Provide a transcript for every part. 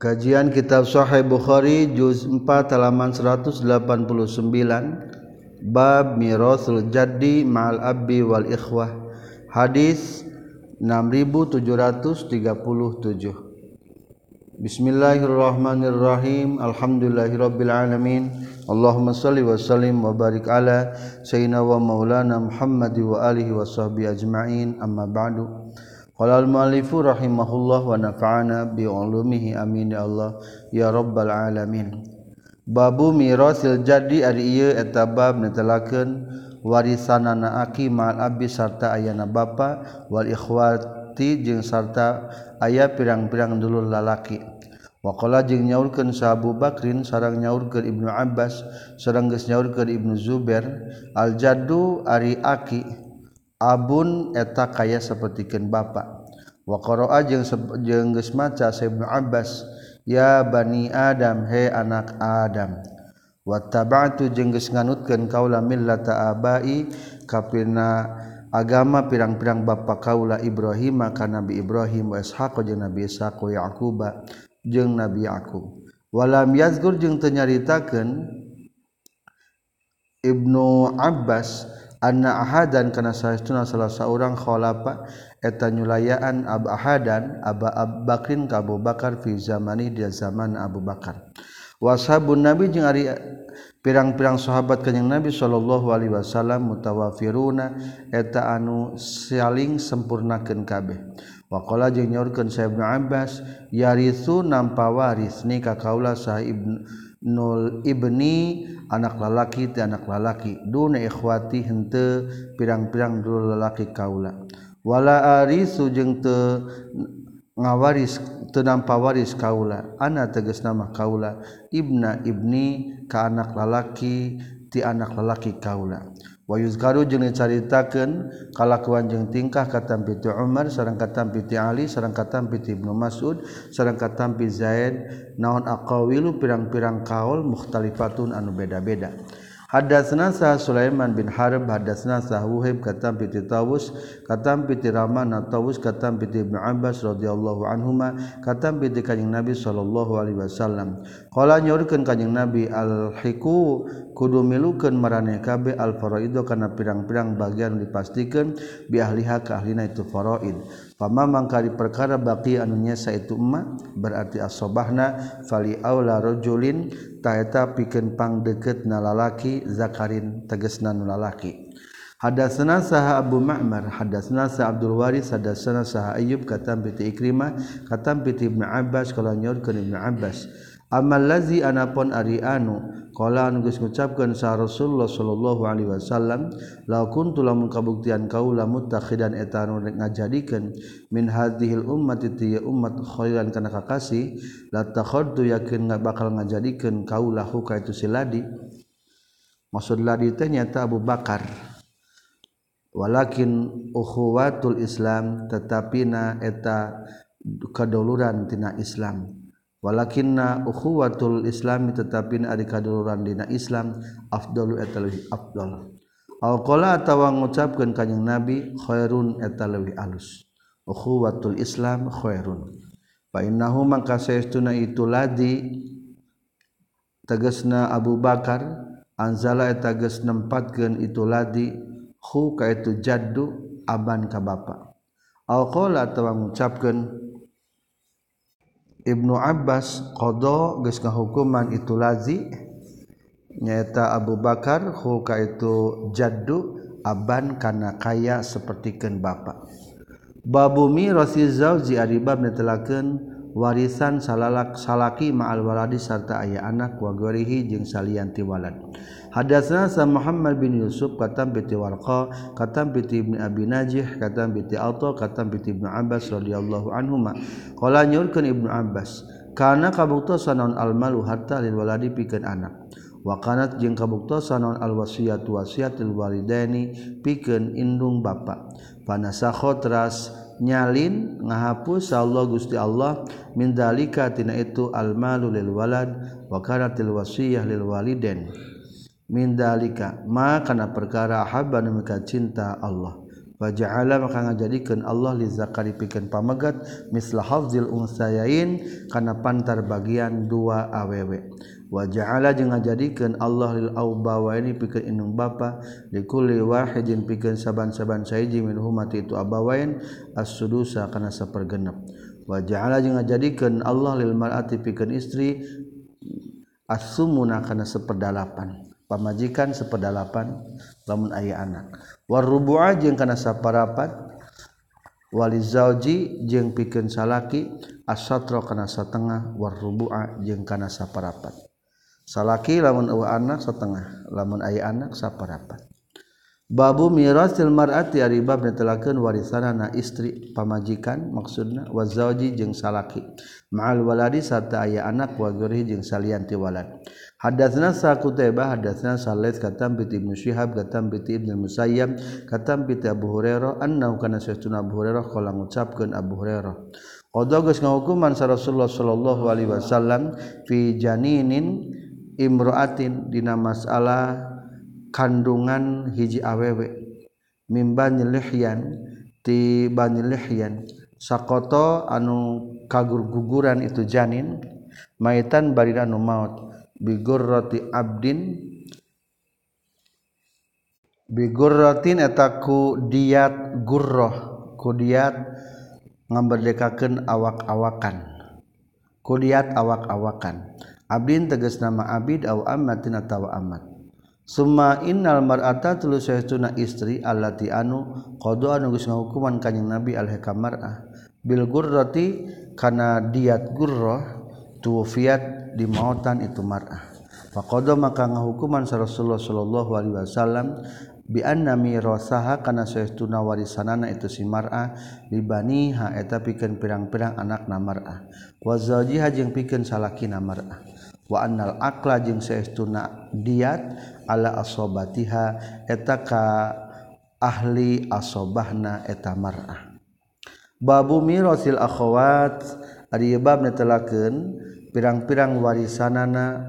Kajian Kitab Sahih Bukhari juz 4 halaman 189 bab mirasul jaddi ma'al abbi wal ikhwah. Hadis 6737 Bismillahirrahmanirrahim. Alhamdulillahirabbil alamin. Allahumma shalli wa sallim wa barik ala sayyidina wa maulana Muhammad wa alihi wa sahbihi ajma'in. Amma ba'du Qala al-mu'allifu rahimahullah wa nafa'ana bi ulumihi amin ya Allah ya rabbal alamin. Babu mirasil jadi ari ieu eta bab netelakeun warisanana aki ma'al abi sarta ayana bapa wal ikhwati jeung sarta aya pirang-pirang dulur lalaki. Wa qala jeung nyaurkeun sa Abu Bakrin sareng nyaurkeun Ibnu Abbas sareng geus nyaurkeun Ibnu Zubair al jaddu ari aki Abun eta kaya sepertikan bapak. Waqaroa jeung jeung geus maca Ibnu Abbas ya bani Adam he anak Adam wattaba'tu jeung geus nganutkeun kaula millata abai kapina agama pirang-pirang bapa kaula Ibrahim ka Nabi Ibrahim wa Ishaq jeung Nabi Ishaq Yaquba jeung Nabi Yaqub. Walam yazkur jeung teu nyaritakeun Ibnu Abbas dan karena sayauna salah seorang kholafa etanyulayan Abhadan Aba Ab ka Abu Bakar fi zamani dia zaman Abu Bakar. Washabun Nabi jeung ari pirang-pirang sahabat kanjing Nabi sallallahu Alaihi Wasallam mutawafiruna eta anu saling sempurnakeun kabeh. Wa qala jeung nyorkeun Sa Ibnu Abbas yarithu nampa waris. Ni ka kaula Sa Ibnu nul Ibni anak lalaki ti anak lalaki duna ikhwati hente pirang-pirang dulu lalaki kaula. Wala arisu jeung teu ngawaris teu nampa waris kaula. Ana tegas nama kaula. Ibna ibni ka anak lalaki ti anak lalaki kaula. Wayuzkaru jeung dicaritakeun kalakuan jeung tingkah katampi piti Umar sareng katampi piti Ali sareng katampi piti Ibnu Mas'ud sareng katam piti Zaid naon aqawilu pirang-pirang kaul mukhtalifatun anu beda-beda. Hadatsna sah Sulaiman bin Harb hadatsna sah Wuhaib katam piti Tawus katam piti Rahman Tawus katam piti Ibnu Abbas radhiyallahu anhuma katam piti Kanjeng Nabi sallallahu alaihi wasallam. Qala nyorkeun Kanjeng Nabi al hiku kudu milukeun maraneh kabeh al faraidu kana pirang-pirang bagian dipastikeun bi ahliha ka ahlina itu faraid. pamamang kali perkara baki anunya saitu emma berarti asobahna fali aula rojulin taeta pikeun pang deket nalalaki zakarin tegesna nu lalaki. Hadatsana saha Abu Ma'mar hadatsana sa Abdul Waris hadatsana saha Ayyub katam piti Ikrimah katam piti Ibnu Abbas kalau nyorkeun Ibnu Abbas. Amal lazi anapon ari anu Kala anu geus ngucapkeun sa Rasulullah sallallahu alaihi wasallam la kuntu lamun kabuktian kaula mutakhidan eta anu ngajadikeun min hadhil ummati ti ummat khairan kana kakasih la takhaddu yakin bakal ngajadikeun kaula huka itu siladi maksud ladi teh nyata Abu Bakar. Walakin ukhuwatul Islam tetapi na eta kadoluran tina Islam. walakinna ukhuwatul islami tetapi ari kaduluran dina Islam afdalu eta leuwih afdal aw qala atawa ngucapkeun kanjing nabi khairun eta leuwih alus. Ukhuwatul islam khairun. Fa innahu mangka saestuna itu ladi tegasna Abu Bakar anzala eta geus nempatkeun itu ladi khu ka itu jaddu aban ka bapa. Aw qala atawa ngucapkeun Ibnu Abbas Qdo geska hukuman itu lazi. Nyata Abu Bakar huka itu jaddu Aban karena kaya sepertikan Bapak Babu mirauzi ari bab ditelaken warisan salalak salaki ma'al waladi sarta aya anak wa gorihi jeung salianti walad. Hadatsna sa Muhammad bin Yusuf katam bi Warqa katam bi Ibnu Abi Najih katam bi Atha katam bi Ibnu Abbas radhiyallahu anhuma. Qala nyurkeun Ibnu Abbas kana kabuktosan naon almalu harta lil waladi pikeun anak? Wa kanat jeung kabuktosan naon alwasiat wasiatil walidaini pikeun indung bapa? Panasakhotras nyalin ngahapus Allah Gusti Allah min dalika tina itu almalu lil walad wa kanatil wasiyah lil waliden. Min dalika ma kana perkara habban mika cinta Allah. Wa ja'ala maka ngajadikeun Allah li zakari pikeun pamegat misla hafzil unsayain kana pantar bagian dua awewe waja'ala jeung ngajadikeun Allah lil auba wa ini pikeun indung bapa likulli wahidin pikeun saban-saban saiji min humati itu abawain as-sudusa kana sapergenep. Waja'ala jeung ngajadikeun Allah lil mar'ati pikeun istri as-sumuna kana seperdalapan. Pamajikan seperdalapan lamun aya anak. Warubu'a jeung kana saparapat wali zauji jeung pikeun salaki asatro kana satengah warrubu'a jeung kana saparapat. salaki lamun eueuh anak setengah lamun aya anak saparapat. Babu mirasil mar'ati ari bab netelakeun warisanana istri. Pamajikan maksudna wa zawji jeung salaki. Ma'al waladi sarta aya anak wa ghairi jeung salian ti walad. Hadatsna sa Qutaibah hadatsna Salih katam bi Ibnu Syihab katam bi Ibnu Musayyab katam bi Abu Hurairah annahu kana sayyiduna Abu Hurairah qala ngucapkeun Abu Hurairah. Qada geus ngahukuman sa Rasulullah sallallahu alaihi wasallam fi janinin imroatin dina masalah kandungan hiji awewe. Mimba nyelihyan ti banyelihyan sakoto anu kagur guguran itu janin maitan bari anu maut. Bigurrati abdin bigurratin eta ku diat gurroh. Ku diat ngamberdekakeun awak-awakan. Kudiat awak-awakan. Abdin teges nama Abid aw amatin atawa amat Summa innal mar'ata tulu sayyiduna istri allati anu qadu anu geus ngahukuman kanjing Nabi al mar'ah. Bil gurrati kana diat gurrah tuwfiat di mautan itu mar'ah. Faqada maka ngahukuman Rasulullah sallallahu alaihi wasallam bi anna mirasaha kana saestuna warisanana itu si mar'ah libaniha eta pikeun pirang-pirang anak na mar'ah. Wa zawjiha jeung pikeun salakina mar'ah. wa annal akla jeung saestuna diat ala asobatiha eta ka ahli asobahna eta mar'ah. Babu mirasil akhawat ari bab netelakeun pirang-pirang warisanana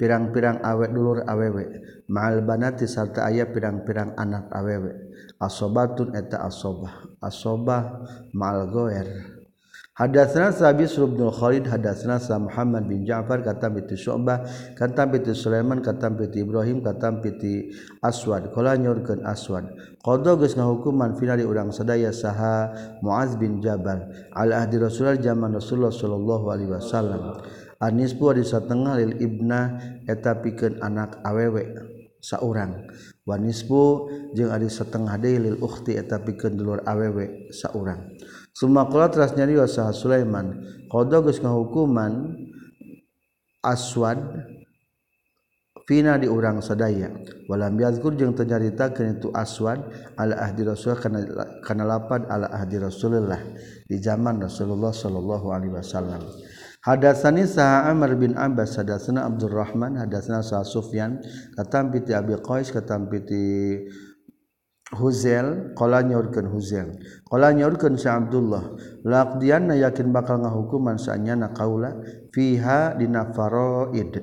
pirang-pirang awet dulur awewe. Ma'al banati sarta aya pirang-pirang anak awewe. Asobatun eta asobah asobah ma'al goer. Hadatsna Sabis bin Khalid hadatsna Sa Muhammad bin Ja'far kata bi Syu'bah kata bi Sulaiman kata bi Ibrahim kata bi Aswad. Qala nyorkeun Aswad. Qada geus ngahukuman finali urang sadaya saha Muaz bin Jabal al ahdi Rasulullah zaman Rasulullah sallallahu alaihi wasallam. Anis puwa di satengah lil ibna eta pikeun anak awewe saurang. Wanisbu jeung ari satengah deui lil ukhti eta pikeun dulur awewe saurang. Sumakula teras nyari wasaha Sulaiman. Qada geus ngahukuman aswad fina di urang sadaya. Walam yazkur jeung teu nyaritakeun itu aswad ala ahdi rasul kana kana lapad ala ahdi rasulullah di zaman Rasulullah sallallahu alaihi wasallam. Hadatsani sa Amr bin Abbas hadatsana Abdurrahman hadatsana sa Sufyan katam piti Abi Qais katam piti Huzelkola Huzel Huzelkola nyaurkan sa Abdullah laqdianna yakin bakal ngahukuman saanya na kaula fiha dinafaroid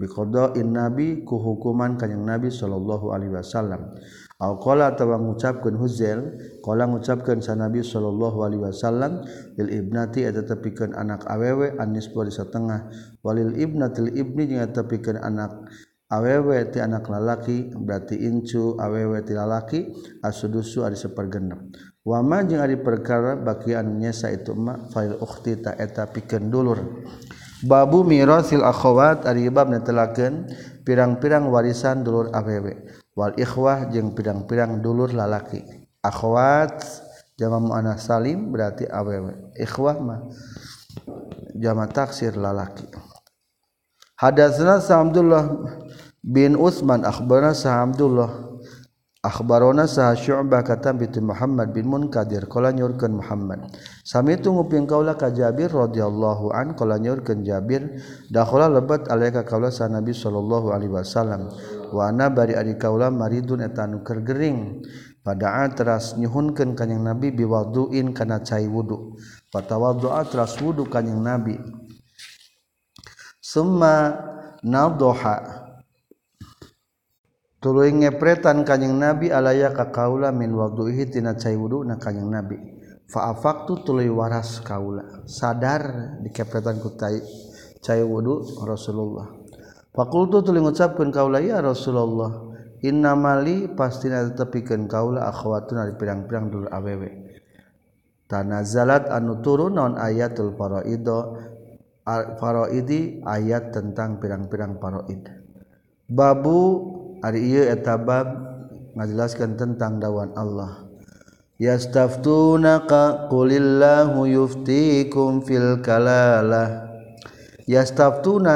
biqada'in nabi ku hukuman kanjing nabi sallallahu alaihi wasallam. Auqala atawa ngucapkeun Huzail qala ngucapkeun sa Nabi sallallahu alaihi wasallam lil ibnati eta tepikeun anak awewe anis bari satengah walil ibnatil ibni jeung tepikeun anak awewe ti anak lalaki berarti incu awewe ti lalaki asudusu ari sepergenep. Wama jeung ari perkara baki anu nyesa itu emak fa'il ukhti ta eta pikeun dulur. Babu mirasil akhawat ari bab netelakeun pirang-pirang warisan dulur awewe. Wal ikhwah jeung pirang-pirang dulur lalaki. Akhwat jama muannas salim berarti awewe. Ikhwah mah jama taksir lalaki. Hadatsna Abdullah bin Utsman akhbarana sa Abdullah. Akhbarona sa Syu'bah kata bi Muhammad bin Munkadir qala nyurkeun Muhammad. Sami tu nguping kaula ka Jabir radhiyallahu an qala nyurkeun Jabir dakhala lebat alaika kaula sa Nabi sallallahu alaihi wasallam. Wa ana bari ari kaula maridun eta nu keur gering. Padaan teras nyuhunkeun kanjing Nabi biwaduin kana cai wudu. Patawaddu'a teras wudu kanjing Nabi. Summa nadhaha tuluy ngepretan kanyang nabi alaya ka kaula min wagduihi tina cai wudu na kanyang nabi. Faafaktu tuluy waras kaula. Sadar dikepretan ku tai cai wudu Rasulullah. Fakultu tuluy ngucapkeun kaula ya Rasulullah inna mali pastina tetepikeun kaula akhwatuna di pirang-pirang dulur awewe tanazalat anu turun non ayatul faraido faraidi ayat tentang pirang-pirang faraid. Babu Ari ieu eta bab ngajelaskeun tentang dawan Allah. Yastaftunaka qulillahu yuftikum fil kalalah. Yastaftuna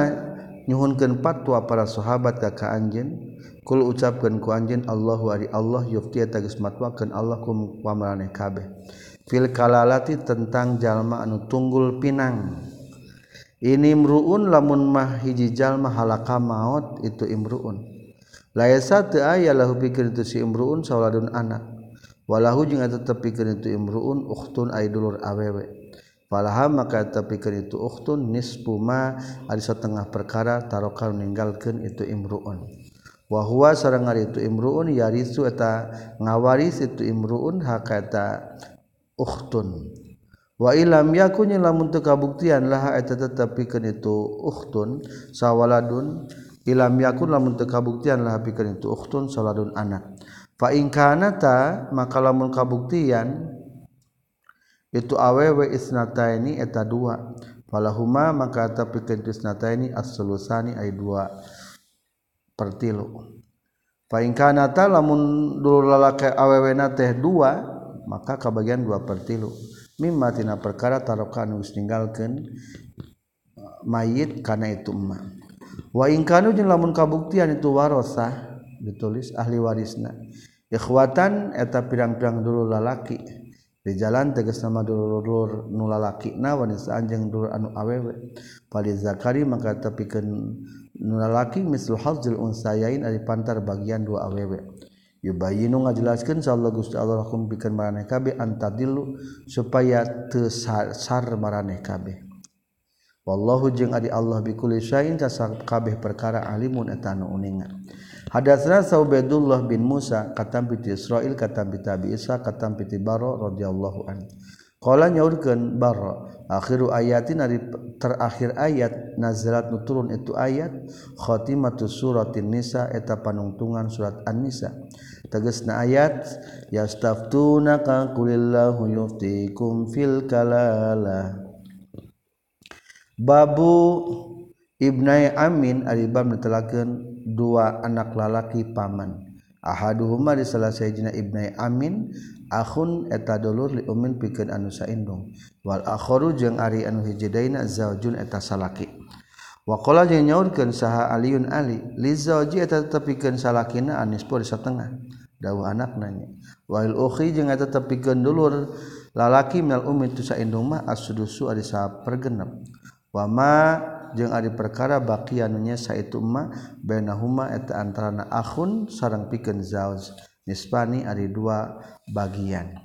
nyuhunkeun patwa para sahabat ka ka anjeun. Kul ucapkeun ku anjeun Allahu ari Allah yufti tagis matwakeun Allah kum pamaraneh kabeh. Fil kalalati tentang jalma anu tunggul pinang. Ini imruun lamun mah hiji jalma halaka maut itu imruun. laya satu ah, aya lahu pikir itu si imruun sauladun anak walahu jeung eta pikeun itu imruun ukhtun ay dulur awewe. Falaha maka eta pikeun itu ukhtun nisfu ma ari satengah perkara tarokal ninggalkeun itu imruun. Wa huwa sareng ari itu imruun yarisu eta ngawaris itu imruun hakata ukhtun. Wa ilam yakunya lamun teu kabuktian laha eta tetep pikeun itu ukhtun sawaladun ilam yakun lamun teu kabuktian lah pikeun itu ukhtun saladun anak fa in kanata maka lamun kabuktian itu awewe isnataini eta dua. Falahuma maka tapi pikeun isnataini as-sulusani ay dua pertilu fa in kanata lamun dulu lalaki awewe na teh dua maka kabagian dua per tilu. Mimma tina perkara tarokan wis ninggalkeun mayit kana itu emak. waingkanu jeung lamun kabuktian itu warosah ditulis ahli warisna. Ikhwatan eta pirang-pirang dulu lalaki. Di jalan tegas nama dulur-dulur nu lalaki na wanita anjing dulur anu awewe. Pali zakari maka tepikeun nu lalaki mislu hazil unsayain ari pantar bagian dua awewe. Yubayinu ngajelaskeun sallallahu gusti Allah lakum pikeun maraneh kabeh antadilu supaya teu sar maraneh kabeh. wallahu jeung ari Allah bikulli syai'in kabeh perkara alimun eta uningan hadatsna Saubaidullah bin Musa katam bi Israil katam bi Tabi Isa katam bi Baro radhiyallahu an qala nyaurkeun Baro akhiru ayatin ari terakhir ayat nazalat nu turun itu ayat khatimatu suratin nisa eta panungtungan surat an-nisa. Tegasna ayat yastaftunaka qulillahu yuftikum fil kalalah babu Ibnai Amin Alibam ditelaken dua anak lalaki paman. Ahaduhuma di salah sayjina Ibnai Amin ahun eta dulur li umin pikeun anu saindung wal akharu jeung ari anu hiji daina zaujun eta salaki. Waqala jeung nyaurkeun saha Aliun Ali li zauji eta tepikeun salakina anispo pur satengah. Dawuh anak nanya. Wal ukhi jeung eta tepikeun dulur lalaki mel ummi tu saindung mah asudusu ari sa pergenep. wama jeung ari perkara bakianunya saituma bainahuma eta antara akhun sareng pikeun zauj nisbani ari dua bagian.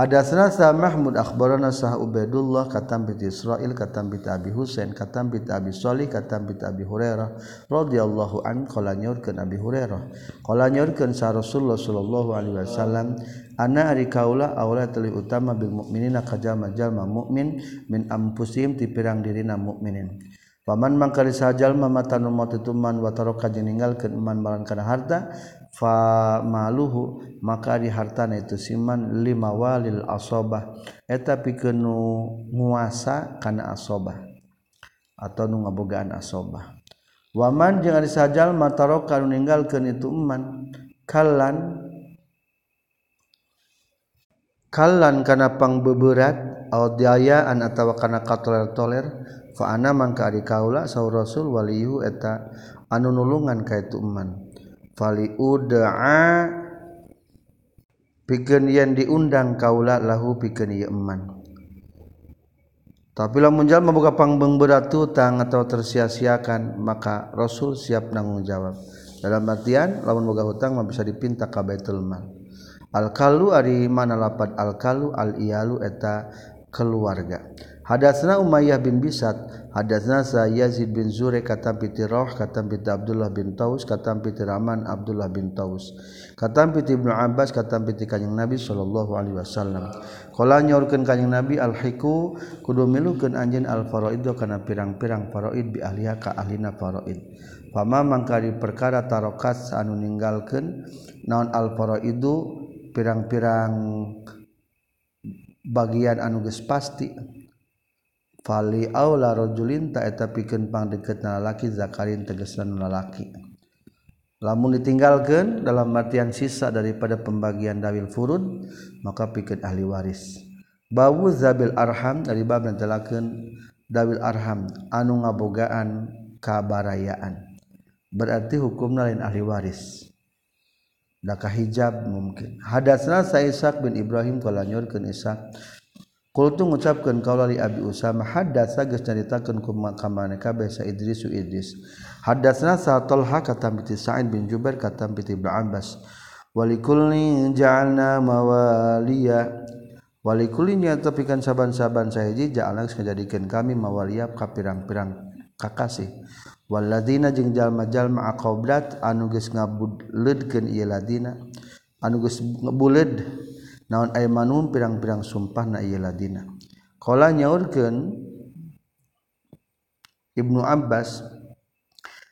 Hadatsna sa Mahmud akhbarana sah Ubaidullah katam bi Israil katam bi Abi Husain katam bi Abi Shalih katam bi Abi Hurairah radhiyallahu an qala nyorkeun Abi Hurairah. Qala nyorkeun sa Rasulullah sallallahu alaihi wasallam ana ari kaula aula tali utama bil mukminina kajama jalma mukmin min ampusim ti pirang dirina mukminin paman mangkali sajal mamatan maut tuman wa taraka jeninggalkeun iman marang kana harta famaluhu maka dihartana itu siman lima walil asobah. Eta pikeun nu nguasa kana asobah atau nu ngabogaan asobah. Waman jeung ari sajalma taroka nu ninggalkeun itu eman. Kalan kalan kana pangbeberat audayaan atawa kana katoler-toler fa ana mangka ari kaula saur rasul walihu eta anu nulungan ka itu eman. fali udaa pikeun yen diundang kaula lahu pikeun ieu eman. Tapi lamun jalma boga pangbeurat utang atau tersia-siakan maka Rasul siap nanggung jawab. Dalam artian lamun boga hutang mah bisa dipinta ka Baitul Mal. Al kalu ari mana lapat al kalu al iyalu eta keluarga. Hadatsna Umayyah bin Bisat, hadatsna Yazid bin Zure katam piti Roh katam piti Abdullah bin Taus, katam piti Rahman Abdullah bin Taus. Katam piti Ibnu Abbas, katam piti Kanjeng Nabi sallallahu alaihi wasallam. Qala nyaurkeun Kanjeng Nabi al-hiku kudu milukeun anjeun al-faraid kana pirang-pirang faraid bi ahliha ka ahlina faraid. Pama mangkari perkara tarokat anu ninggalkeun naon al-faraidu pirang-pirang bagian anu geus pasti Fali aula rajulin ta eta pikeun pangdeukeutna lalaki zakarin tegesan lalaki. Lamun ditinggalkan dalam artian sisa daripada pembagian dawil furud maka pikeun ahli waris. Bawu zabil arham dari bab netelakeun dawil arham anu ngabogaan kabarayaan. Berarti hukumna lain ahli waris. Dakah hijab mungkin. Hadatsna Sa'isaq bin Ibrahim qala nyurkeun Ishaq Kultu ngucapkeun kaula li Abi Usama haddatsa geus nyaritakeun ku kamane kabeh sa Idris Idris. Haddatsna sa Talha katam bi Sa'id bin Jubair katam bi Ibnu Abbas. Walikulni ja'alna mawaliya Walikulinya tepikeun saban-saban sahiji ja'alna ngajadikeun kami mawaliya ka pirang-pirang kakasih. Waladina jeung jalma-jalma aqoblat anu geus ngabudleudkeun ieu ladina anu geus ngebuled naon aymanum pirang-pirang sumpah na iya ladina. Qala nyaurkeun Ibnu Abbas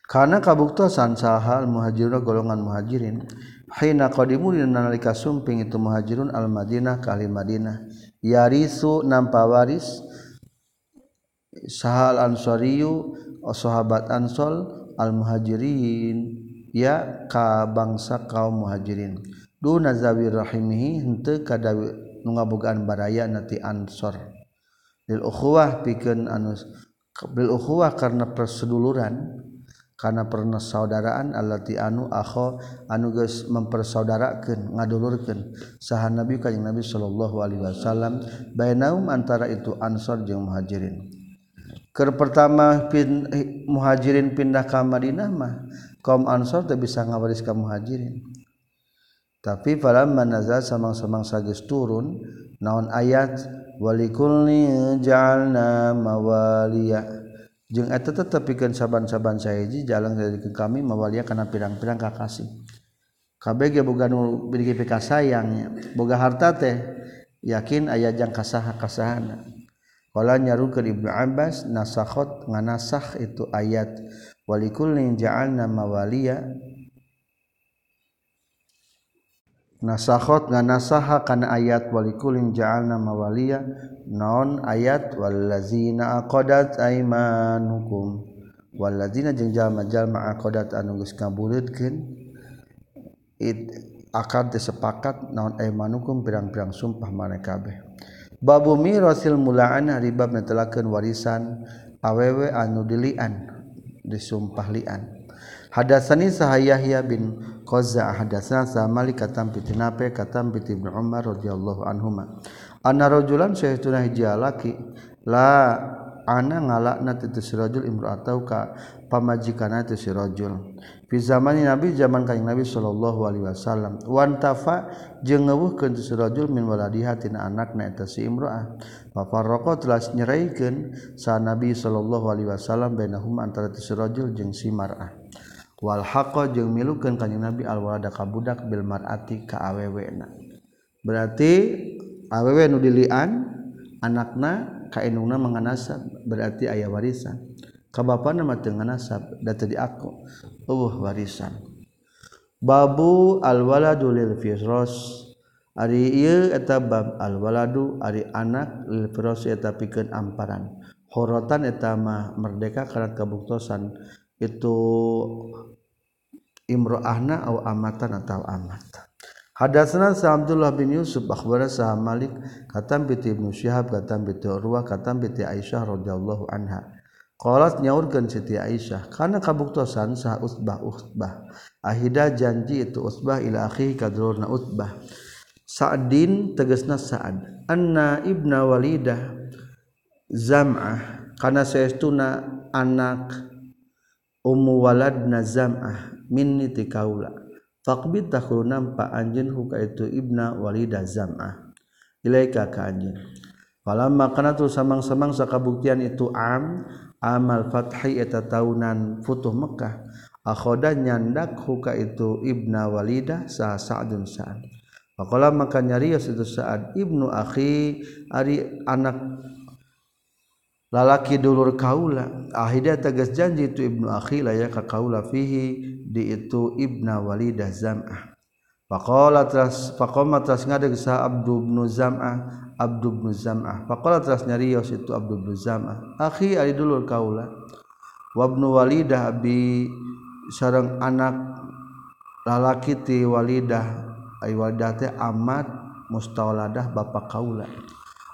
karena kabuktasan sahal muhajirun golongan muhajirin hina qadimu nalika sumping itu muhajirun al Madinah ka ahli Madinah. Yarisu nampa waris sahal ansariyu sahabat ansol al muhajirin ya ka bangsa kaum muhajirin. nazawi rahimihi henteu kadawi nu ngabogaan baraya nanti ansor. Lil ukhuwah pikeun anu bil ukhuwah karena perseduluran karena pernah saudaraan allati anu akho anu geus mempersaudarakeun ngadulurkeun. Saha nabi kanjing nabi sallallahu alaihi wasallam bainaum antara itu ansor jeung muhajirin. Keur pertama pin, eh, muhajirin pindah ka Madinah mah kaum ansor teu bisa ngawaris ka muhajirin. tapi falamma nazal samang-samang sagis turun naon ayat? Walikulni ja'alna mawaliya. Jeung eta tetep pikeun saban-saban sahiji jalan dari kami mawaliya kana pirang-pirang kakasih. Kabeh ge boga nu bigi pikasayangnya boga harta teh yakin aya jang kasah kasahana qala nyarukeun ibnu abbas nasakhot nganasakh itu ayat. Walikulni ja'alna mawaliya. nasahot nga nasaha kana ayat walikulin ja'alna mawaliya naon ayat? Wallazina aqadat aymanukum. Wallazina jeung jalma-jalma aqadat anu geus ngabuleutkeun it akad sepakat naon aymanukum pirang-pirang sumpah maneh kabeh. Babu mirasil mulaan ari bab netelakeun warisan awewe anu dilian disumpah lian. Hadasani sahayahya bin Qaza hadatsana sa Malik katam piti Nafi katam piti Ibnu Umar radhiyallahu anhuma. Anna rajulan saytuna hijjal laki la ana ngalakna itu si rajul imra'atahu ka pamajikanna itu si rajul. Fi zamani Nabi zaman kanjing Nabi sallallahu alaihi wasallam wan tafa jeung ngeuwuhkeun si rajul min waladiha tina anakna eta si imra'ah. Fa farraqa telah nyeraikeun sa Nabi sallallahu alaihi wasallam bainahum antara si rajul jeung si mar'ah. wal haqqa jeung milukeun kanjing Nabi al walada ka budak bil mar'ati ka awewena. Berarti awewe nu dilian anakna ka indungna manganasab berarti aya warisan. Ka bapana mah teu nganasab da teu diaku. Eueuh warisan. Babu al waladu lil firas ari ieu eta bab al waladu ari anak lil firas eta pikeun amparan. Horotan eta mah merdeka karena kabuktosan. Itu imro'ahna au amatan atau amat Hadatsana sa Abdullah bin Yusuf akhbara sa Malik katam bi Ibnu Syihab katam bi Urwah katam bi Aisyah radhiyallahu anha. Qalat nyaurkeun Siti Aisyah kana kabuktosan sa Utbah Utbah ahida janji itu Utbah ila akhi kadrurna Utbah Sa'din tegasna Sa'ad anna ibna Walidah Zam'ah kana saestuna anak Ummu waladna zam'ah minni ti kaula. Faqbid takulu nampa anjeun huka itu ibna walida zam'ah. Ilaika ka anjeun. Falamma kana tu samang-samang sakabuktian itu am amal fathi eta taunan futuh Mekah. Akhoda nyandak huka itu ibna walida sa sa'dun sa'ad. Pakola maka nyarios itu sa'ad ibnu akhi ari anak lalaki dulur kaula ahida tegas janji itu ibnu akhila ya ka kaula fihi di itu ibna walidah zam'ah. Faqala tras faqama tras ngadeg sa abdu ibnu zam'ah abdu ibnu zam'ah. Faqala tras nyarios itu abdu ibnu zam'ah. Akhi ari dulur kaula. Wa ibnu walidah abi sareng anak lalaki ti walidah ay walidah teh amat mustauladah bapak kaula.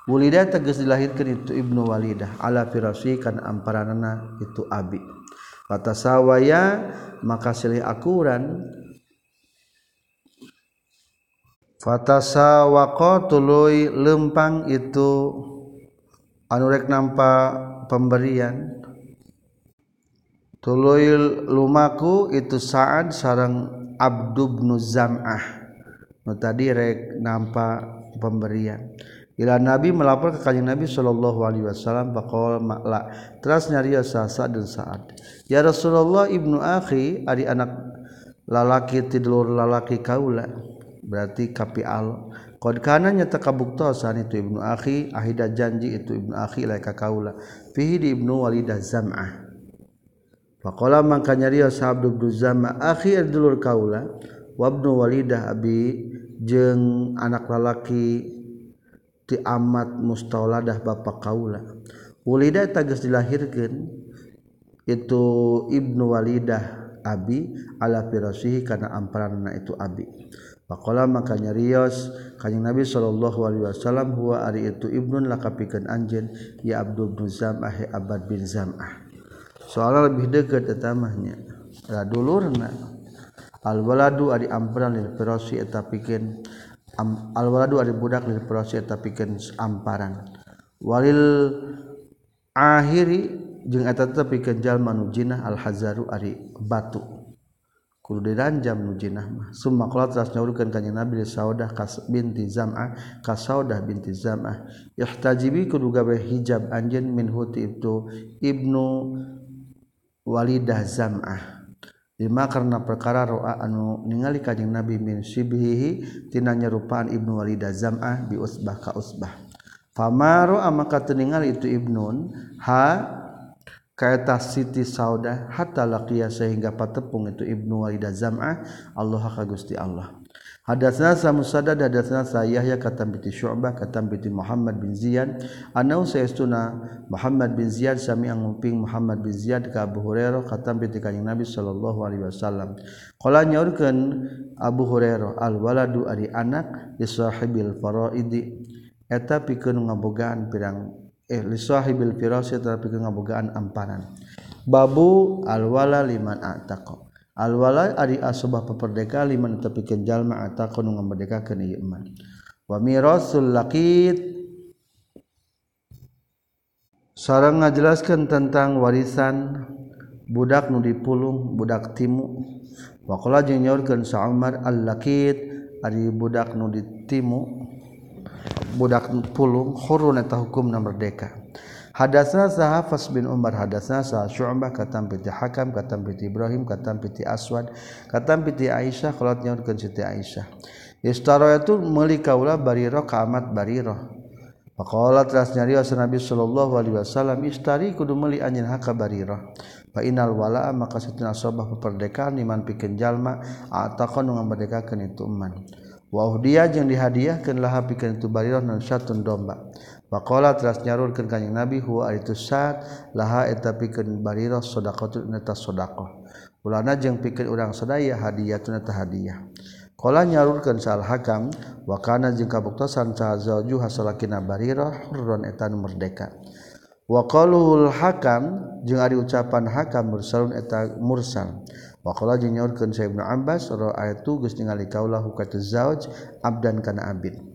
Wulidah tegas dilahirkan itu Ibnu Walidah. Ala firasi kan amparanana itu abi. Kata sawaya maka silih akuran. Fatasawako tuluy lempang itu anurek nampak pemberian. Tuluy lumaku itu saat sarang Abdubnu Zam'ah. Direk nampak pemberian Ila Nabi melapor ke kanjeng Nabi sallallahu alaihi wasallam faqala ma'la. Terus nyaria sasa dan saat. Ya Rasulullah ibnu akhi ari anak lalaki tidur lalaki kaula. Berarti kapial. Qad kana nyata kabuktosan itu ibnu akhi ahida janji itu ibnu akhi laika kaula. Fihi di ibnu walidah zam'ah. Faqala mangka nyaria sahabat ibnu zam'ah akhi dulur kaula Wabnu wali walidah abi jeng anak lalaki ti amat mustaladah Bapak Kaula. Walidah tagas dilahirkan itu Ibnu Walidah Abi ala firasihi karena amparan itu Abi. Pakola makanya Rios kanyang Nabi Shallallahu Alaihi Wasallam huwa ari itu ibnun lakapikan anjen ya Abdul bin Zam'ah ya Abad bin Zam'ah. Soalnya lebih dekat tetamahnya radulurna alwaladu ari amperan lil perosi eta pikeun alwaladu ari budak lil furasi eta pikeun amparan walil akhiri jeung eta teh pikeun jalma nu jinah al hazaru ari batu. Kudu diranjam nu jinah mah. Summa qala tras nyaurkeun ka nabi saudah kas binti zam'ah ka saudah binti zam'ah. Ihtajibi kudu gawe hijab anjeun min huti itu ibnu walidah zam'ah. lima karena perkara roa anu ningali kajeng Nabi min syibhihi tina nyerupaan Ibnu Walida zam'ah bi usbah ka usbah. Fama roa maka teningali itu Ibnun ha kaeta Siti Saudah hatta laqiya sehingga patepung itu Ibnu Walida zam'ah Allah ka Gusti Allah. Hadatsna sa Musaddad hadatsna sa Yahya katam bi Syu'bah katam bi Muhammad bin Ziyad. Anau saestuna Muhammad bin Ziyad sami anguping Muhammad bin Ziyad ka Abu Hurairah katam bi Kanjeng Nabi sallallahu alaihi wasallam. Qala nyaurkeun Abu Hurairah al waladu ari anak li sahibil faraidi. Eta pikeun ngabogaan pirang eh li sahibil firasi eta pikeun ngabogaan amparan babu al wala liman ataqa. alwala ari asubah peperdeka liman tepikeun jalma ataqun nu ngamerdekakeun ieu iman. Wa mirasul laqit. Sareng ngajelaskeun tentang warisan budak nu dipulung budak timu. Waqala jeung nyaurkeun sa Umar al-laqit ari budak nu ditimu budak pulung hurun eta hukumna merdeka Hadasna sah Hafs bin Umar hadasna sah Syu'bah katam piti Hakam katam piti Ibrahim katam piti Aswad katam piti Aisyah qalat nyaurkeun Siti Aisyah. Istara itu meuli kaula bariro ka amat bariro. Faqala teras nyarios Nabi sallallahu alaihi wasallam istari kudu meuli anjeun haka bariro. Fa inal wala maka satuna sobah peperdekaan iman pikeun jalma ataqon ngamerdekakeun itu iman. Wa dia jeung dihadiahkeun laha itu bariro nan satun domba Pakola teras nyarurkeun kanyang Nabi huwa itu saat laha eta pikeun bariro sedekah neta sedekah. Ulana jeung pikir urang sadaya hadiah tu neta hadiah. Kola nyarurkeun sal hakam wakana jeung kabuktosan sa zauju hasalakina bariro hurron eta merdeka. Wa qalul hakam jeung ari ucapan hakam mursalun eta mursal. Wa qala jeung nyaurkeun Sa Ibnu Abbas ra geus ningali kaulah hukatuz zauj abdan kana abid.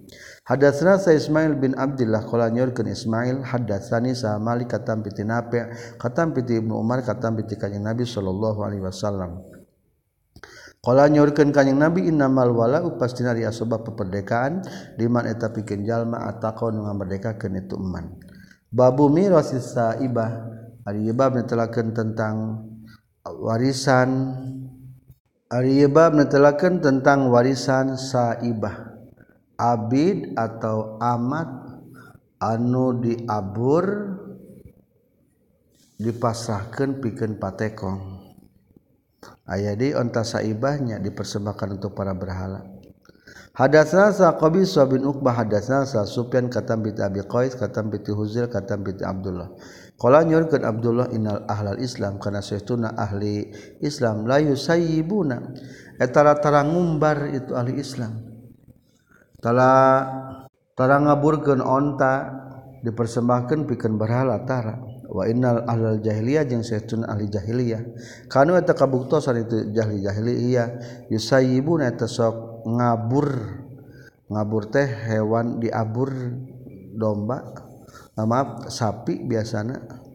Hadatsna sa Ismail bin Abdullah qala nyorkeun Ismail hadatsani sa Malik katam piti Nafi' katam piti Ibnu Umar katam piti kanjeng Nabi sallallahu alaihi wasallam. Qala nyorkeun kanjeng Nabi innamal wala upastina di asbab peperdekaan liman eta pikeun jalma ataqon ngamerdekakeun itu iman Babu mirasis saibah ari bab netelakeun tentang warisan ari bab netelakeun tentang warisan saibah. Abid atau amat anu diabur dipasrahkan piken patekong. Aya di onta saibahnya dipersembahkan untuk para berhala. Hadatsna Saqabi bin Uqbah hadatsna Sa Sufyan katam bi Abi Qais katam bi Huzail katam bi Abdullah. Qala nyurkeun Abdullah innal ahlal Islam kana saytuna ahli Islam la yusayibuna. Eta rata ngumbar itu ahli Islam. tara ngaburkeun onta dipersembahkan pikeun berhala tara. Wa innal ahlal jahiliyah jeung saytun ahli jahiliyah. Kanu eta kabuktosan itu jahili jahiliyah yusayyibuna eta sok ngabur. Ngabur teh hewan diabur domba. Nah, maaf sapi biasana.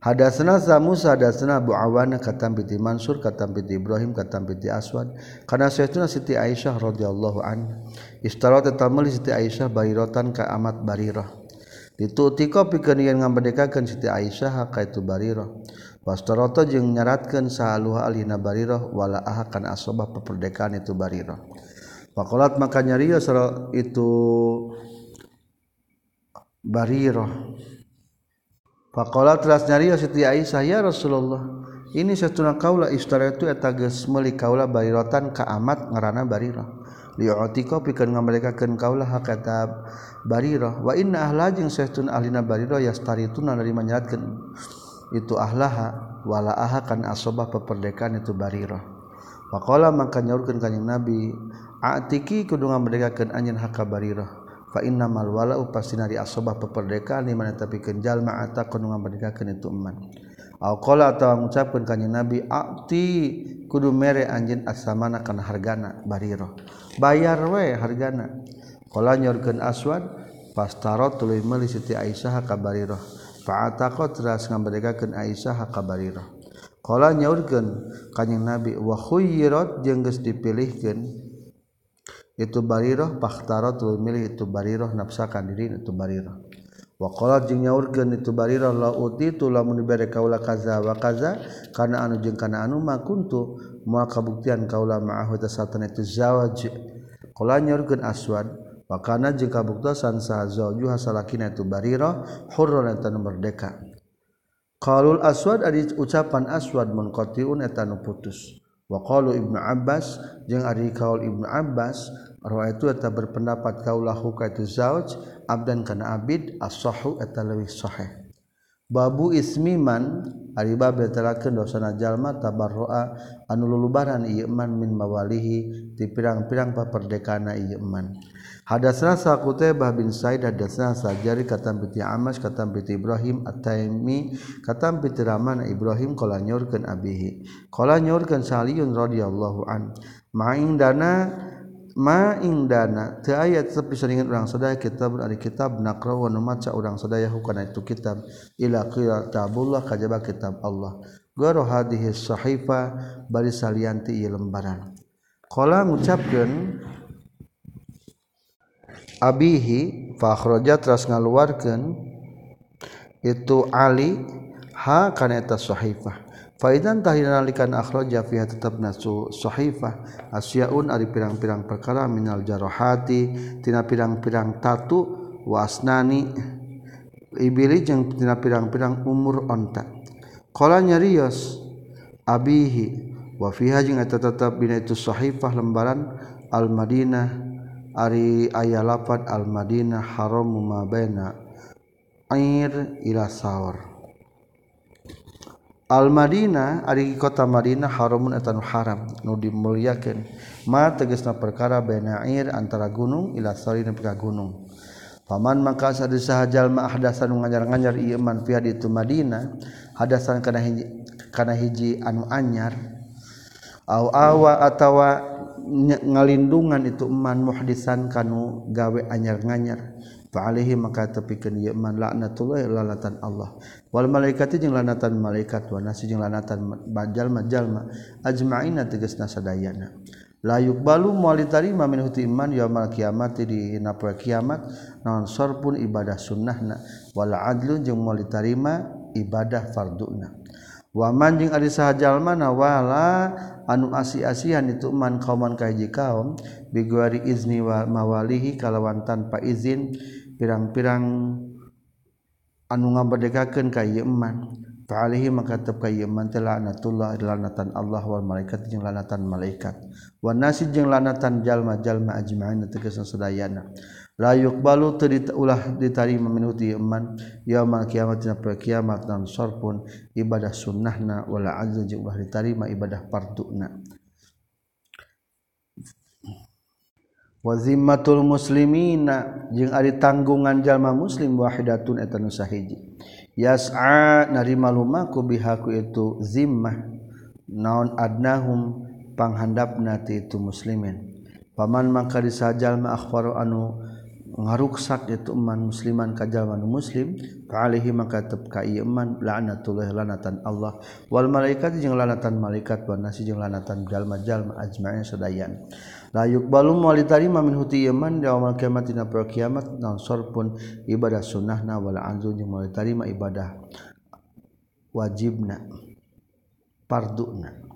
Hadasna Samus hadasna Abu Awana katam piti Mansur katam piti Ibrahim katam piti Aswad. Kana saytuna Siti Aisyah radhiyallahu anha. istara tatamel Siti Aisyah barirotan ka amat barirah. Ditutika pikeun yen ngambedekakeun Siti Aisyah ka itu barirah. Wastarata jeung nyaratkeun sahaluha alina barirah wala ahakan asobah peperdekaan itu barirah. Pakolat maka nyarios itu barirah. Pakola teras nyari Siti Aisyah ya Rasulullah. Ini satuna kaula istara itu eta geus meuli kaula barirotan ka amat ngaranna Barirah. Li'atika pikeun ngamalekakeun kaula hakata Barirah wa inna ahla jeung satun ahlina Barirah yastarituna dari manyaratkeun itu ahlaha wala aha kan asobah peperdekaan itu Barirah. Pakola maka nyaurkeun kanjing Nabi, "Atiki kudu ngamalekakeun anjeun hakka Barirah." fa innamal walau pastina di asobah peperdekaan di mana tapi kenjal ma'ata kunu ngamerdekakeun itu eman. Au qala atawa ngucapkeun ka nabi ati kudu mere anjeun asamana kana hargana bariro. Bayar we hargana. Qala nyorkeun aswad fastarot tuluy meuli siti aisyah ka bariro. Fa ataqat ras ngamerdekakeun aisyah ka bariro. Qala nyaurkeun kanjing nabi wa khuyyirat jeung geus dipilihkeun itu bariroh pakhtarot tuluy milih itu bariroh nafsakan diri itu bariroh waqalat jeung nyaurkeun itu bariroh la utitu lamun dibere kaula kaza wa kaza kana anu jeung kana anu makuntu moal kabuktian kaula ma'ahu tasatan itu zawaj. Qala nyaurkeun aswad wa kana jeung kabuktasan saha zawju hasalakina itu bariroh hurran eta merdeka. Qalul aswad ari ucapan aswad munqatiun eta nu putus. Wa qalu ibnu abbas jeung ari kaul ibnu abbas Rawa itu eta berpendapat kaulahu ka itu zauj abdan kana abid as-sahu eta leuwih sahih. Babu ismiman ari bab datelakeun dosana jalma tabarroa anu lulubaran ieu man min mawalihi ti pirang-pirang paperdekana ieu man. Hadatsna sa Qutaibah bin Said hadatsna sa Jari katam piti Amas katam piti Ibrahim At-Taimi katam piti Rahman Ibrahim qala nyurkeun abihi. Qala nyurkeun Saliun radhiyallahu an. Ma'indana dana ma indana teu aya tetep disaringan urang sadaya kitab ari kitab nakra wa maca urang sadaya hukana itu kitab. Ila kitabullah kajaba kitab Allah. Garo hadhihi sahifa bari salian ti lembaran. Qala ngucapkeun abihi fa akhraja tras ngaluarkeun itu ali ha kana eta sahifah Faidan tahinalikan akhraja fiha tetap nasu sahifah. Asyaun ari pirang-pirang perkara minal jarohati tina pirang-pirang tatu wasnani ibili jeung tina pirang-pirang umur onta. Qala nyarios abihi wa fiha jeung eta tetep dina itu sahifah lembaran al madinah ari aya lafad al madinah haram ma baina air ila sawar Al-madinah ari kota Madinah haramun etan haram. Nu dimuliakeun. Ma tegasna perkara benair antara gunung ila sari nepi ka gunung. Paman maka sadu sahajal ma ahdasan ngajar-ngajar ieu man fi di Madinah hadasan kana hiji kana hiji anu anyar. Au awa atawa ngalindungan itu man muhdisan kanu gawe anyar-nganyar. Fa'alihi maka tepikan Yeman laknatullah lalatan Allah. Wal malaikati jeung lanatan malaikat wa nasi jeung lanatan jalma-jalma ajma'ina tegas sadayana la yuqbalu moal tarima min huti iman yaumil kiamat di napra kiamat naon sorpun ibadah sunnahna. Wal adlu jeung moal tarima ibadah farduna. Wa man jeung ari jalmana wala anu asi-asihan itu man kauman kahiji kaum biguari izni wa mawalihi kalawan tanpa izin pirang-pirang anu ngabadekakeun ka ieu iman fa alaihi maka tetep ka ieu iman teh laknatullah lanatan Allah wal malaikat jeung lanatan malaikat. Wa nasi jeung lanatan jalma-jalma ajmain tegasna sadayana la yuqbalu teu ulah ditarima minhu ti iman yaumul kiamat dina poe kiamat dan sarpun ibadah sunnahna wala azza jeung ulah ditarima ibadah farduna wazimatul muslimina jeung ari tanggungan jalma muslim wahidatun eta nu sahiji. Yas'a narima lumaku bihaku itu zimmah naon adnahum panghandapna ti itu muslimin. Paman mangka disajalma akhbaru anu ngaruksak itu man musliman ka jalma nu muslim ka alihi maka tep ka ieu man la'natullah lanatan Allah. Wal malaikat jeung lanatan malaikat wan nasi jeung lanatan jalma-jalma ajma'in sadayan layuk balum walitarima min huti iman da awal kiamat dina per kiamat nansor pun ibadah sunnahna wala anzu jeung walitarima ibadah wajibna parduna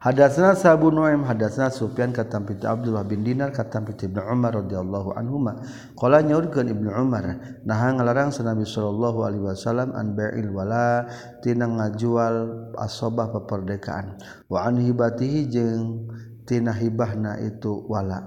Hadatsana Sabu Nuaim hadatsana Sufyan katam piti Abdullah bin Dinar katam piti Ibnu Umar radhiyallahu anhuma. Qala nyaurkeun Ibnu Umar nah ngalarang Nabi sallallahu alaihi wasallam an bai'il wala tina ngajual asobah peperdekaan wa an hibatihi jeung tina hibahna itu wala.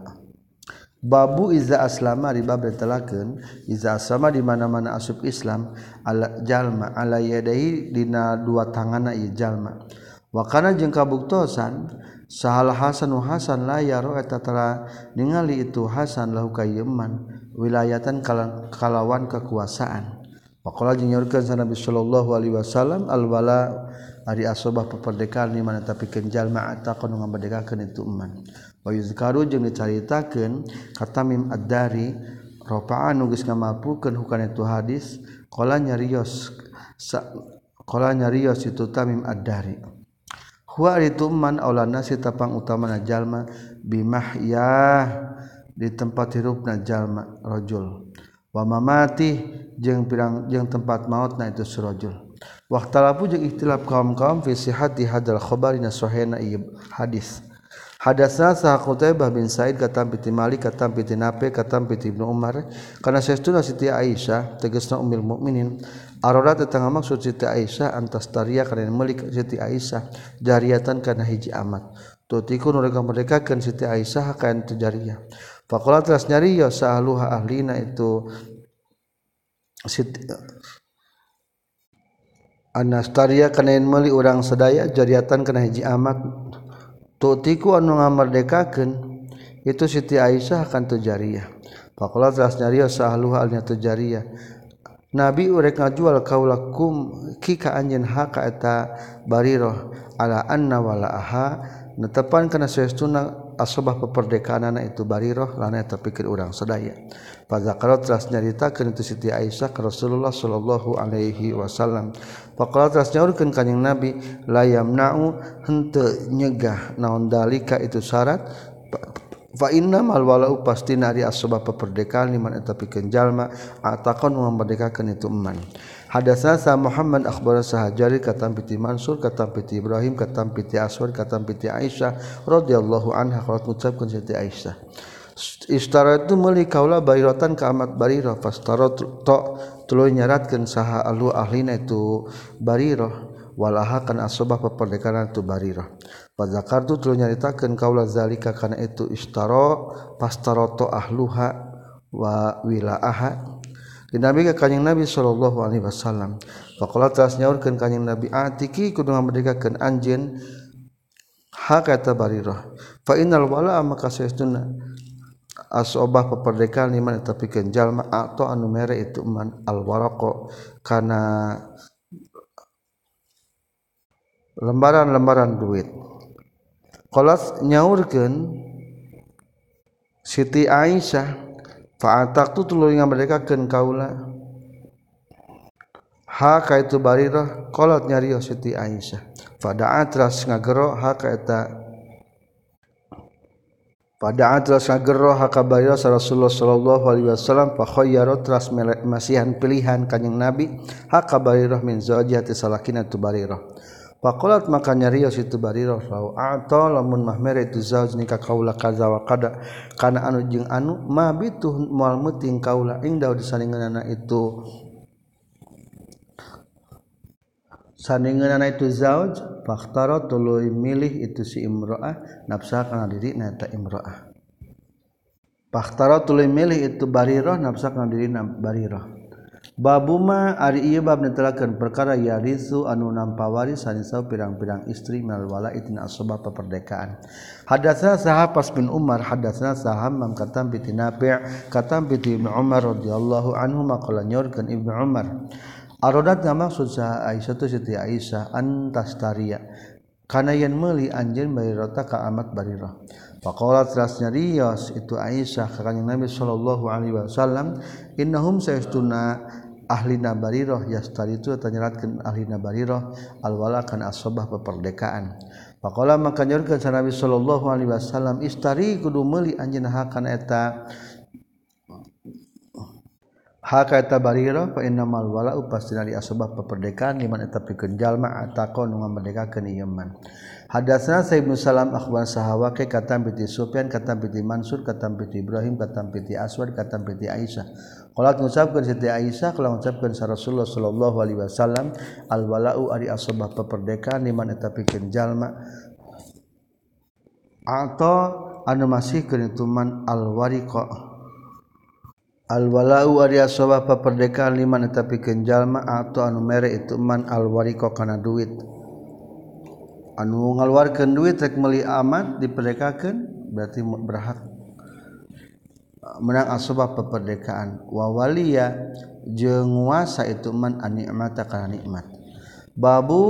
Babu iza aslama riba betelakeun iza aslama di mana-mana asup Islam ala jalma ala yadai dina dua tanganna ieu jalma. Wa kana jeung kabuktosan sahal Hasan wa Hasan la yaro eta tara ningali itu Hasan lahu kayeman wilayatan kalawan kekuasaan. Pakola jeung nyaurkeun sa Nabi sallallahu alaihi wasallam al wala Ari asobah peperdekaan di mana tapi kenjal ma'ata kono ngaberdekakeun itu iman. Wa yuzkaru jeung dicaritakeun katamim ad-dari rafa'an geus ngamalpulkeun hukana itu hadis qala nyarios qala nyarios itu tamim ad-dari. Huwa itu man aulana si tapang utamana jalma bimahyah di tempat hirupna jalma rajul wa mamati jeung pirang jeung tempat mautna itu surajul Waktalapu jeung ikhtilaf kaum-kaum fi sihhati hadal khabari nasahena hadis. Hadasna sah Qutaibah bin Said katam piti Malik katam piti Nafi katam piti Ibnu Umar. Kana saestuna Siti Aisyah tegasna ummul mukminin arorat tetangga maksud Siti Aisyah antas taria kana Malik Siti Aisyah jariatan kana hiji amat. Tutiku mereka kan Siti Aisyah kana tejariah pakola teras nyari ya sahluha ahlina itu Siti Anastaria kanain meli urang sedaya jariatan kana hiji amat tutiku anu ngamerdekakeun itu Siti Aisyah akan teu faqala telah nyarios sahluha alnya teu Nabi urek ngajual kaulakum kika anjeun haka eta bariroh ala anna wala aha. Netepan kana saestuna asobah peperdekaan itu bariroh lana eta pikir urang sadaya fadzakara teras nyaritakeun itu Siti Aisyah ka Rasulullah sallallahu alaihi wasallam. Faqala teras nyaurkeun kanjing Nabi la yamna'u henteu nyegah naon dalika itu syarat? Fa inna mal walau pasti nari asubah peperdekaan liman eta pikeun jalma atakon memerdekakeun itu eman. Hadasna sa Muhammad akhbar sahajari katam piti Mansur katam piti Ibrahim katam piti Aswad katam piti Aisyah radhiyallahu anha qalat ngucapkeun Siti Aisyah. Istara itu meli kaula barirotan ke amat bariro fastaro to tuluy nyaratkeun saha alu ahlina itu bariro walaha kan asobah peperdekaran itu bariro Fadzakartu tuluy nyaritakeun kaula zalika kana itu istaro pastaroto ahluha wa wilaaha Nabi ke kanjing Nabi sallallahu alaihi wasallam. Faqala tas nyaurkeun kanjing Nabi atiki kudu ngamerdekakeun anjeun hak eta bariro fa innal wala maka saestuna asobah peperdekaan iman tapi kenjalma atau anu mere itu man alwarako karena lembaran-lembaran duit. Kolas nyaurkan Siti Aisyah Fa'atak tu tulu yang mereka ken kaula. Ha kaitu barirah kolot nyariyo Siti Aisyah. Fada'at ras ngagero ha kaita Pada'at ras ngagero ha kabarirah Rasulullah sallallahu alaihi wasallam fa khayyarat ras masihan pilihan kanyang Nabi ha kabarirah min zawjati salakina tu barirah. Pakolat maka nyarios itu barirah lau atau lamun mah mere itu zauj nikah kaula kaza wa kada. Kana anu jeung anu ma bituh moal muting kaula ing daud disaningeunana itu. Sandingan itu zauj fakhtaro tuluy milih itu si imro'ah nafsa kana diri nata imro'ah. Fakhtaro tuluy milih itu barirah nafsa kana diri barirah babuma ari bab netelakeun perkara yarisu anu nampa waris sanisau pirang-pirang istri minal walaid na asbab peperdekaan hadatsana sahapas bin umar hadatsana saham mam katam bi nafi' katam bi umar radhiyallahu anhu maqala nyorkeun ibnu umar Arodat maksud sah Aisyah tu Siti Aisyah antastaria kana yen meuli anjeun barirota ka amat barirah. Faqalat rasnya riyas itu Aisyah ka Nabi sallallahu alaihi wasallam innahum sayastuna ahli nabariroh yastari itu tanyaratkan ahli nabariroh alwala kan asobah peperdekaan. Pakola maka nyurkan Nabi sallallahu Alaihi Wasallam istari kudu meuli anjeun hakana eta haka eta bariroh fa innamal wala pastina li asbab peperdekaan liman eta pikeun jalma ataqon ngamerdekakeun ieu man. Hadatsana sa ibnu salam akhbar sahawake katam bi sufyan katam bi mansur katam bi ibrahim katam bi aswad katam bi aisyah. Qala ngucapkeun siti aisyah qala ngucapkeun sa rasulullah sallallahu alaihi wasallam al wala'u ari asbab peperdekaan liman eta pikeun jalma. Atau anu masih keun man al wariqa Alwalau soba peperdekaan lima tapi kenjalma atau anu mere itu man alwariko karena duit anu ngaluarkan duit rek meli amat diperdekakan berarti berhak. Menang asbab peperdekaan. Wawaliya jeung nguasa itu man anikmata kana nikmat. Babu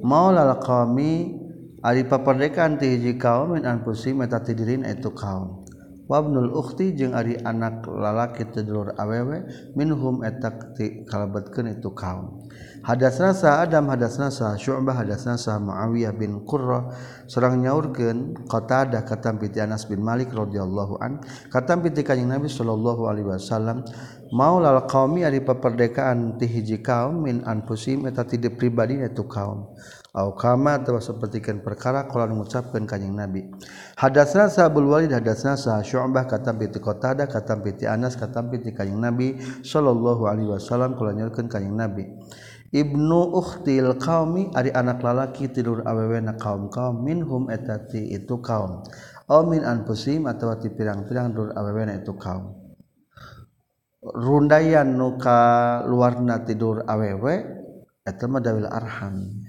maulal qami ari peperdekaan ti hiji kaum min anfusihim eta tidirin itu kaum. wabnul ukti jeung ari anak lalaki tidur awewe minhum etak ti kalabatkeun itu kaum. Hadasna sa adam hadasna sa syu'bah hadasna sa muawiyah bin qurra sareng nyaurkeun qatadah katam piti Anas bin Malik radhiyallahu an katam piti kanjing Nabi sallallahu alaihi wasallam maulal qaumi ari paperdekaan ti hiji kaum min anfusim eta ti pribadi itu kaum. kama sepertikan perkara ko mengucapkan kanyeng nabi. Hadasna sabul Walid hadasna sah syu'bah kata piti qatada kata piti Anas kata piti kanyeng nabi sallallahu alaihi wasallam kula nyorkeun kanyeng nabi. Ibnu ukhtil qaumi ari anak lalaki tidur awewe na kaum-kaum minhum etati itu kaum. Aw min anfusihim atawa ti pirang-pirang tidur awewe na itu kaum. Rundayan nu ka luarna tidur awewe eta mah dawil arham.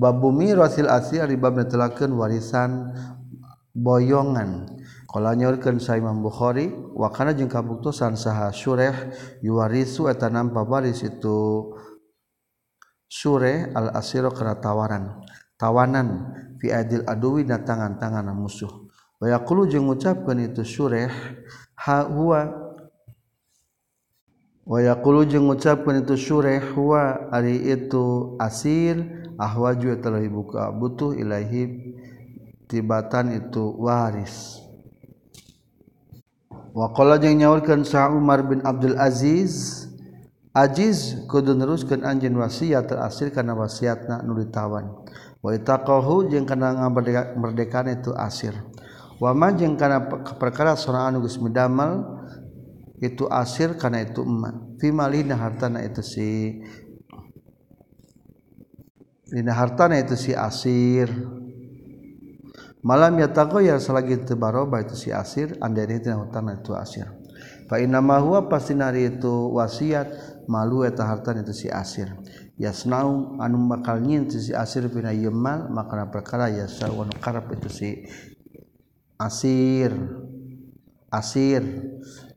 babumi rasil asli ribab netelakeun warisan boyongan. Qala nyorkeun sa Imam Bukhari wa kana kabuktusan kabuktosan saha sureh yuwarisu eta nampa waris itu. Sureh al asiro kana tawaran tawanan fi adil aduwi na tangan-tangan musuh. Wa jeng jeung ngucapkeun itu sureh ha huwa wayakulu jeung ngucapkan itu syureh huwa ari itu asir ahwaju terlebih buka butuh ilahi tibatan itu waris. Waqala jeung nyaurkeun sa Umar bin Abdul Aziz ajiz kudu neruskeun anjeun wasiat terasir kana wasiatna nu ditawan. Wa itaqahu jeung kana ngamerdekaan itu asir. Wa ma jeung kana perkara suraan geus midamel itu asir kana itu emak. Fi malina hartana itu si. Dina hartana itu si asir. Malam ya tagoyar selagi itu baroba itu si asir andai itu hutang itu asir. Fa inna ma huwa nari itu wasiat malu eta hartana itu si asir. Yasnau anu bakal nyin si asir pina yemal maka perkara yasa wa karep itu si asir. Asir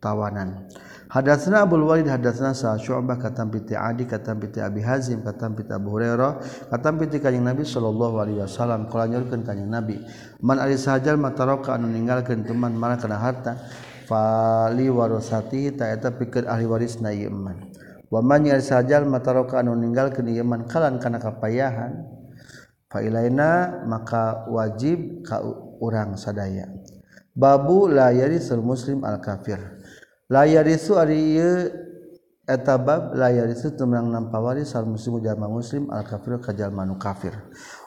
tawanan. Hadatsna Abdul Walid hadatsna sa Syu'bah katam piti Adi katam piti Abi Hazim katam piti Abu Hurairah katam piti kanjing Nabi sallallahu alaihi wasallam kala nyorkeun kanjing Nabi. Man ari sahajal mataraka anu ninggalkeun teman mana kana harta fali warasati ta eta pikeun ahli warisna ieu iman. Wa man ari sahajal mataraka anu ninggalkeun ieu iman kalan kana kapayahan fa ilaina maka wajib ka urang sadaya. Babu la yarisul muslim al kafir. layar isu Ari etabab layar isu temang nampawari sal muslim ujama muslim al kafir kajal manu kafir.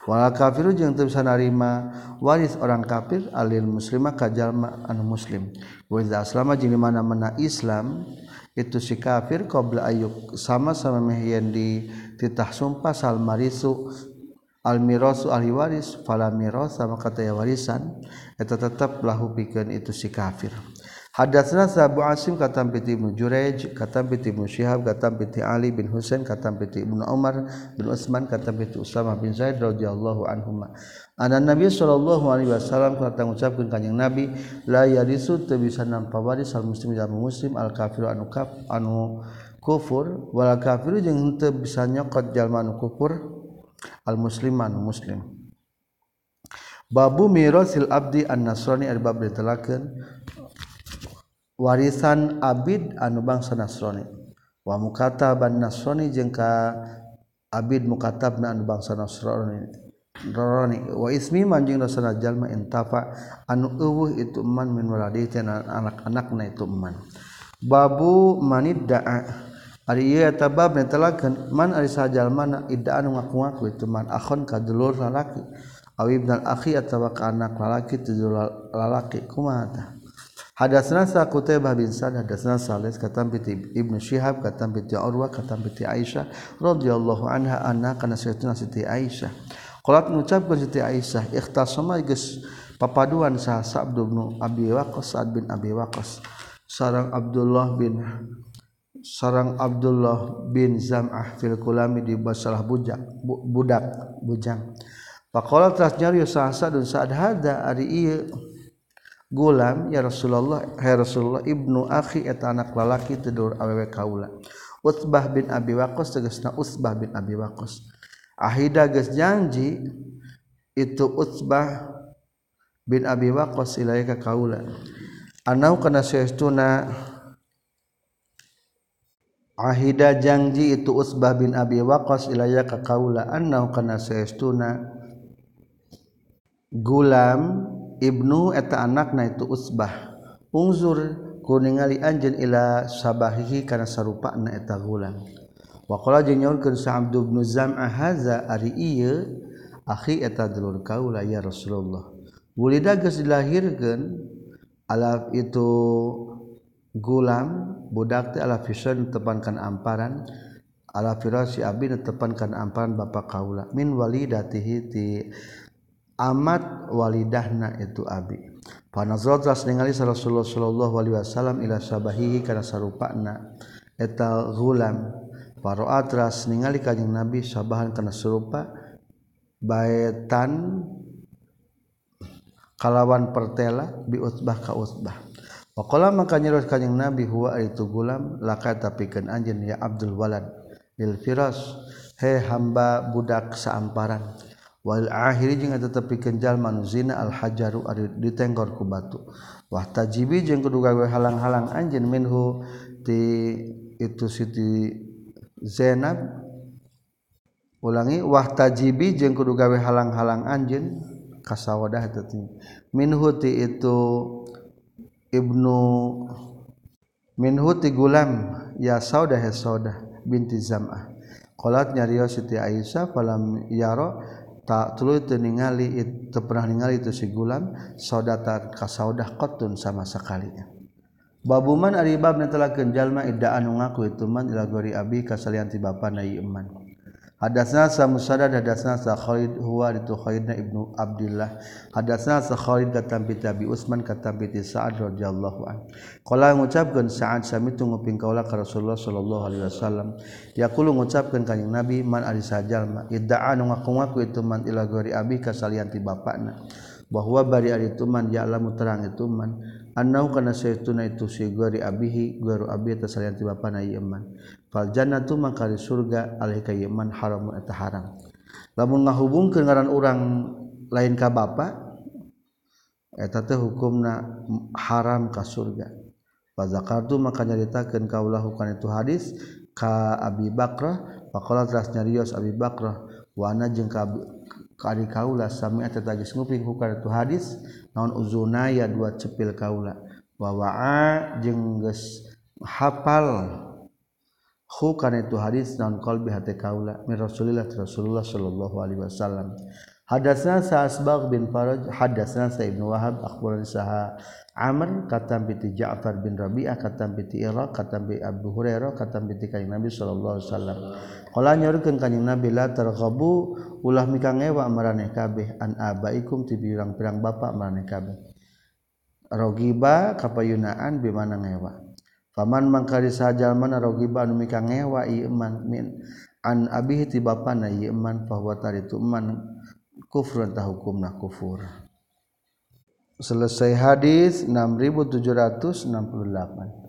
Wal kafiru jeung teu bisa narima waris orang kafir alil muslimah kajal anu muslim. Wa iza aslama jeung mana-mana Islam itu si kafir qabla ayyuk sama sama mehyen di titah sumpah sal marisu al mirasu ahli waris fala miras sama kata ya warisan eta tetap lahu pikeun itu si kafir. Hadatsna Abu Asim katam piti Ibnu Jurayj katam piti Ibnu Syihab katam piti Ali bin Husain katam piti Ibnu Umar bin Utsman katam piti Usamah bin Zaid radhiyallahu anhuma. Ana Nabi sallallahu alaihi wasallam kata ngucapkeun kanjing Nabi la yarisu teu bisa nampa waris al muslim jalma muslim al kafiru anu kaf anu kufur wal kafiru jeung teu bisa nyokot jalma anu kufur al musliman muslim. Babu mirasil abdi an-nasrani al bab ditelakeun warisan Abid anu bangsa Nasrani. Wa mukata ban Nasrani jeung ka Abid mukatabna anu bangsa Nasrani. Roroni wa ismi manjing rasana jalma intafa anu eueuh itu man min waladitina anak-anakna itu man babu manid da'a ari ieu eta bab netelakeun man ari sajalmana idda anu ngaku-ngaku itu man akhon ka dulur lalaki. Awi ibnal akhi atawa ka anak lalaki tu lalaki kumaha Hadasna sa Qutaibah bin Sa'ad hadasna Salis katam bi Ibnu Syihab katam bi Urwah katam bi Aisyah radhiyallahu anha anna kana sayyidina Siti Aisyah. Qalat ngucapkeun Siti Aisyah ikhtasama geus papaduan sa Sa'd bin Abi Waqqas Sa'd bin Abi Waqqas sareng Abdullah bin sareng Abdullah bin Zam'ah fil kulami di basalah bujak budak bujang. Faqala tasnyari sa Sa'd hada ari ieu gulam ya Rasulullah hai Rasulullah Ibnu Akhi eta anak lalaki tidur awewe kaula. Utsbah bin Abi Waqqas tegasna Utsbah bin Abi Waqqas. Ahida geus janji itu Utsbah bin Abi Waqqas ilaika kaula. Anau kana saestuna ahida janji itu Utsbah bin Abi Waqqas ilaika kaula. Anau kana saestuna gulam Ibnu eta anak na itu Utsbah ungzur kuningali anjeun ila sabahihi kana sarupa na eta gulang. Waqala jeung nyaurkeun sa Abdu bin Zam'ah haza ari ieu? Akhi eta dulur kaula ya Rasulullah. Wulida geus dilahirkeun alaf itu gulam budak teh ala fisun tepankan amparan ala firasi abi tepankan amparan bapak kaula. Min walidatihi ti amat walidahna itu abi. Panazotras ningali Rasulullah sallallahu alaihi wasallam ila sabahihi kana sarupana eta gulam paroatras ningali kanjing nabi sabahan kana serupa baetan kalawan pertela bi utbah ka utbah. Wakola maka nyerot kanyang Nabi huwa itu gulam laka tapikeun anjeun ya Abdul Walad lil firas. He hamba budak saamparan wal akhiri jeung eta tepikeun jalma nu zina al hajaru ari ditenggor ku batu. Wah tajibi jeung kudu gawe halang-halang anjeun minhu ti itu siti Zainab. Ulangi wah tajibi jeung kudu gawe halang-halang anjeun kasawadah eta minhu ti itu ibnu minhu ti gulam ya saudah saudah binti zam'ah. Qalat nyarios siti aisyah falam yaro tak tuluy itu ningali teu pernah ningali itu si gulam saudata ka saudah qatun sama sakalinya babuman ari bab netelakeun jalma idda anu ngaku itu man ila gori abi kasalian ti bapa na iman Hadatsna sa Musaddad hadatsna sa Khalid huwa itu Khalidna Ibnu Abdullah. hadatsna sa Khalid katam bi Abi Utsman katam bi Sa'ad radhiyallahu an. Qala ngucapkeun Sa'ad sami tu nguping kaula ka Rasulullah sallallahu alaihi wasallam. Yaqulu ngucapkeun ka Nabi man ari sajalma idda'a nu ngaku-ngaku itu man ila gori abi ka salian ti bapana. Bahwa bari ari itu man ya'lamu terang itu man annahu kana saytuna itu si gari abihi guru abi tasalian ti bapana iman fal jannatu maka di surga alai ka haram haramun eta haram. Lamun ngahubungkeun ngaran urang lain ka bapa eta teh hukumna haram ka surga. Fa zakartu maka nyaritakeun kaulahu kana itu hadis ka Abi Bakrah faqala teras nyarios Abi Bakrah wa ana jeung ka kaula sami eta tagis nguping hukana itu hadis naon uzunaya dua cepil kaula? Wawa'a jeung geus hafal. Hu itu hadis naon qalbi hati kaula? Min Rasulillah Rasulullah sallallahu alaihi wasallam. Hadatsna Sa'asbagh bin Faraj hadatsna Sa Ibnu Wahab akhbarana Saha. Amr katam piti Ja'far bin Rabi'ah katam piti Ira katam piti Abu Hurairah katam piti kanjeng Nabi sallallahu alaihi wasallam. Qala nyorkeun kanjing Nabi la targhabu ulah mikang ewa maraneh kabeh an abaikum ti pirang-pirang bapak maraneh kabeh. Rogiba kapayunaan bimana ngewa. Paman mangkari sajal mana rogiba anu mika ngewa iman min an abihi ti bapana iman bahwa tari tu man kufrun tahukumna kufur. Selesai hadis 6768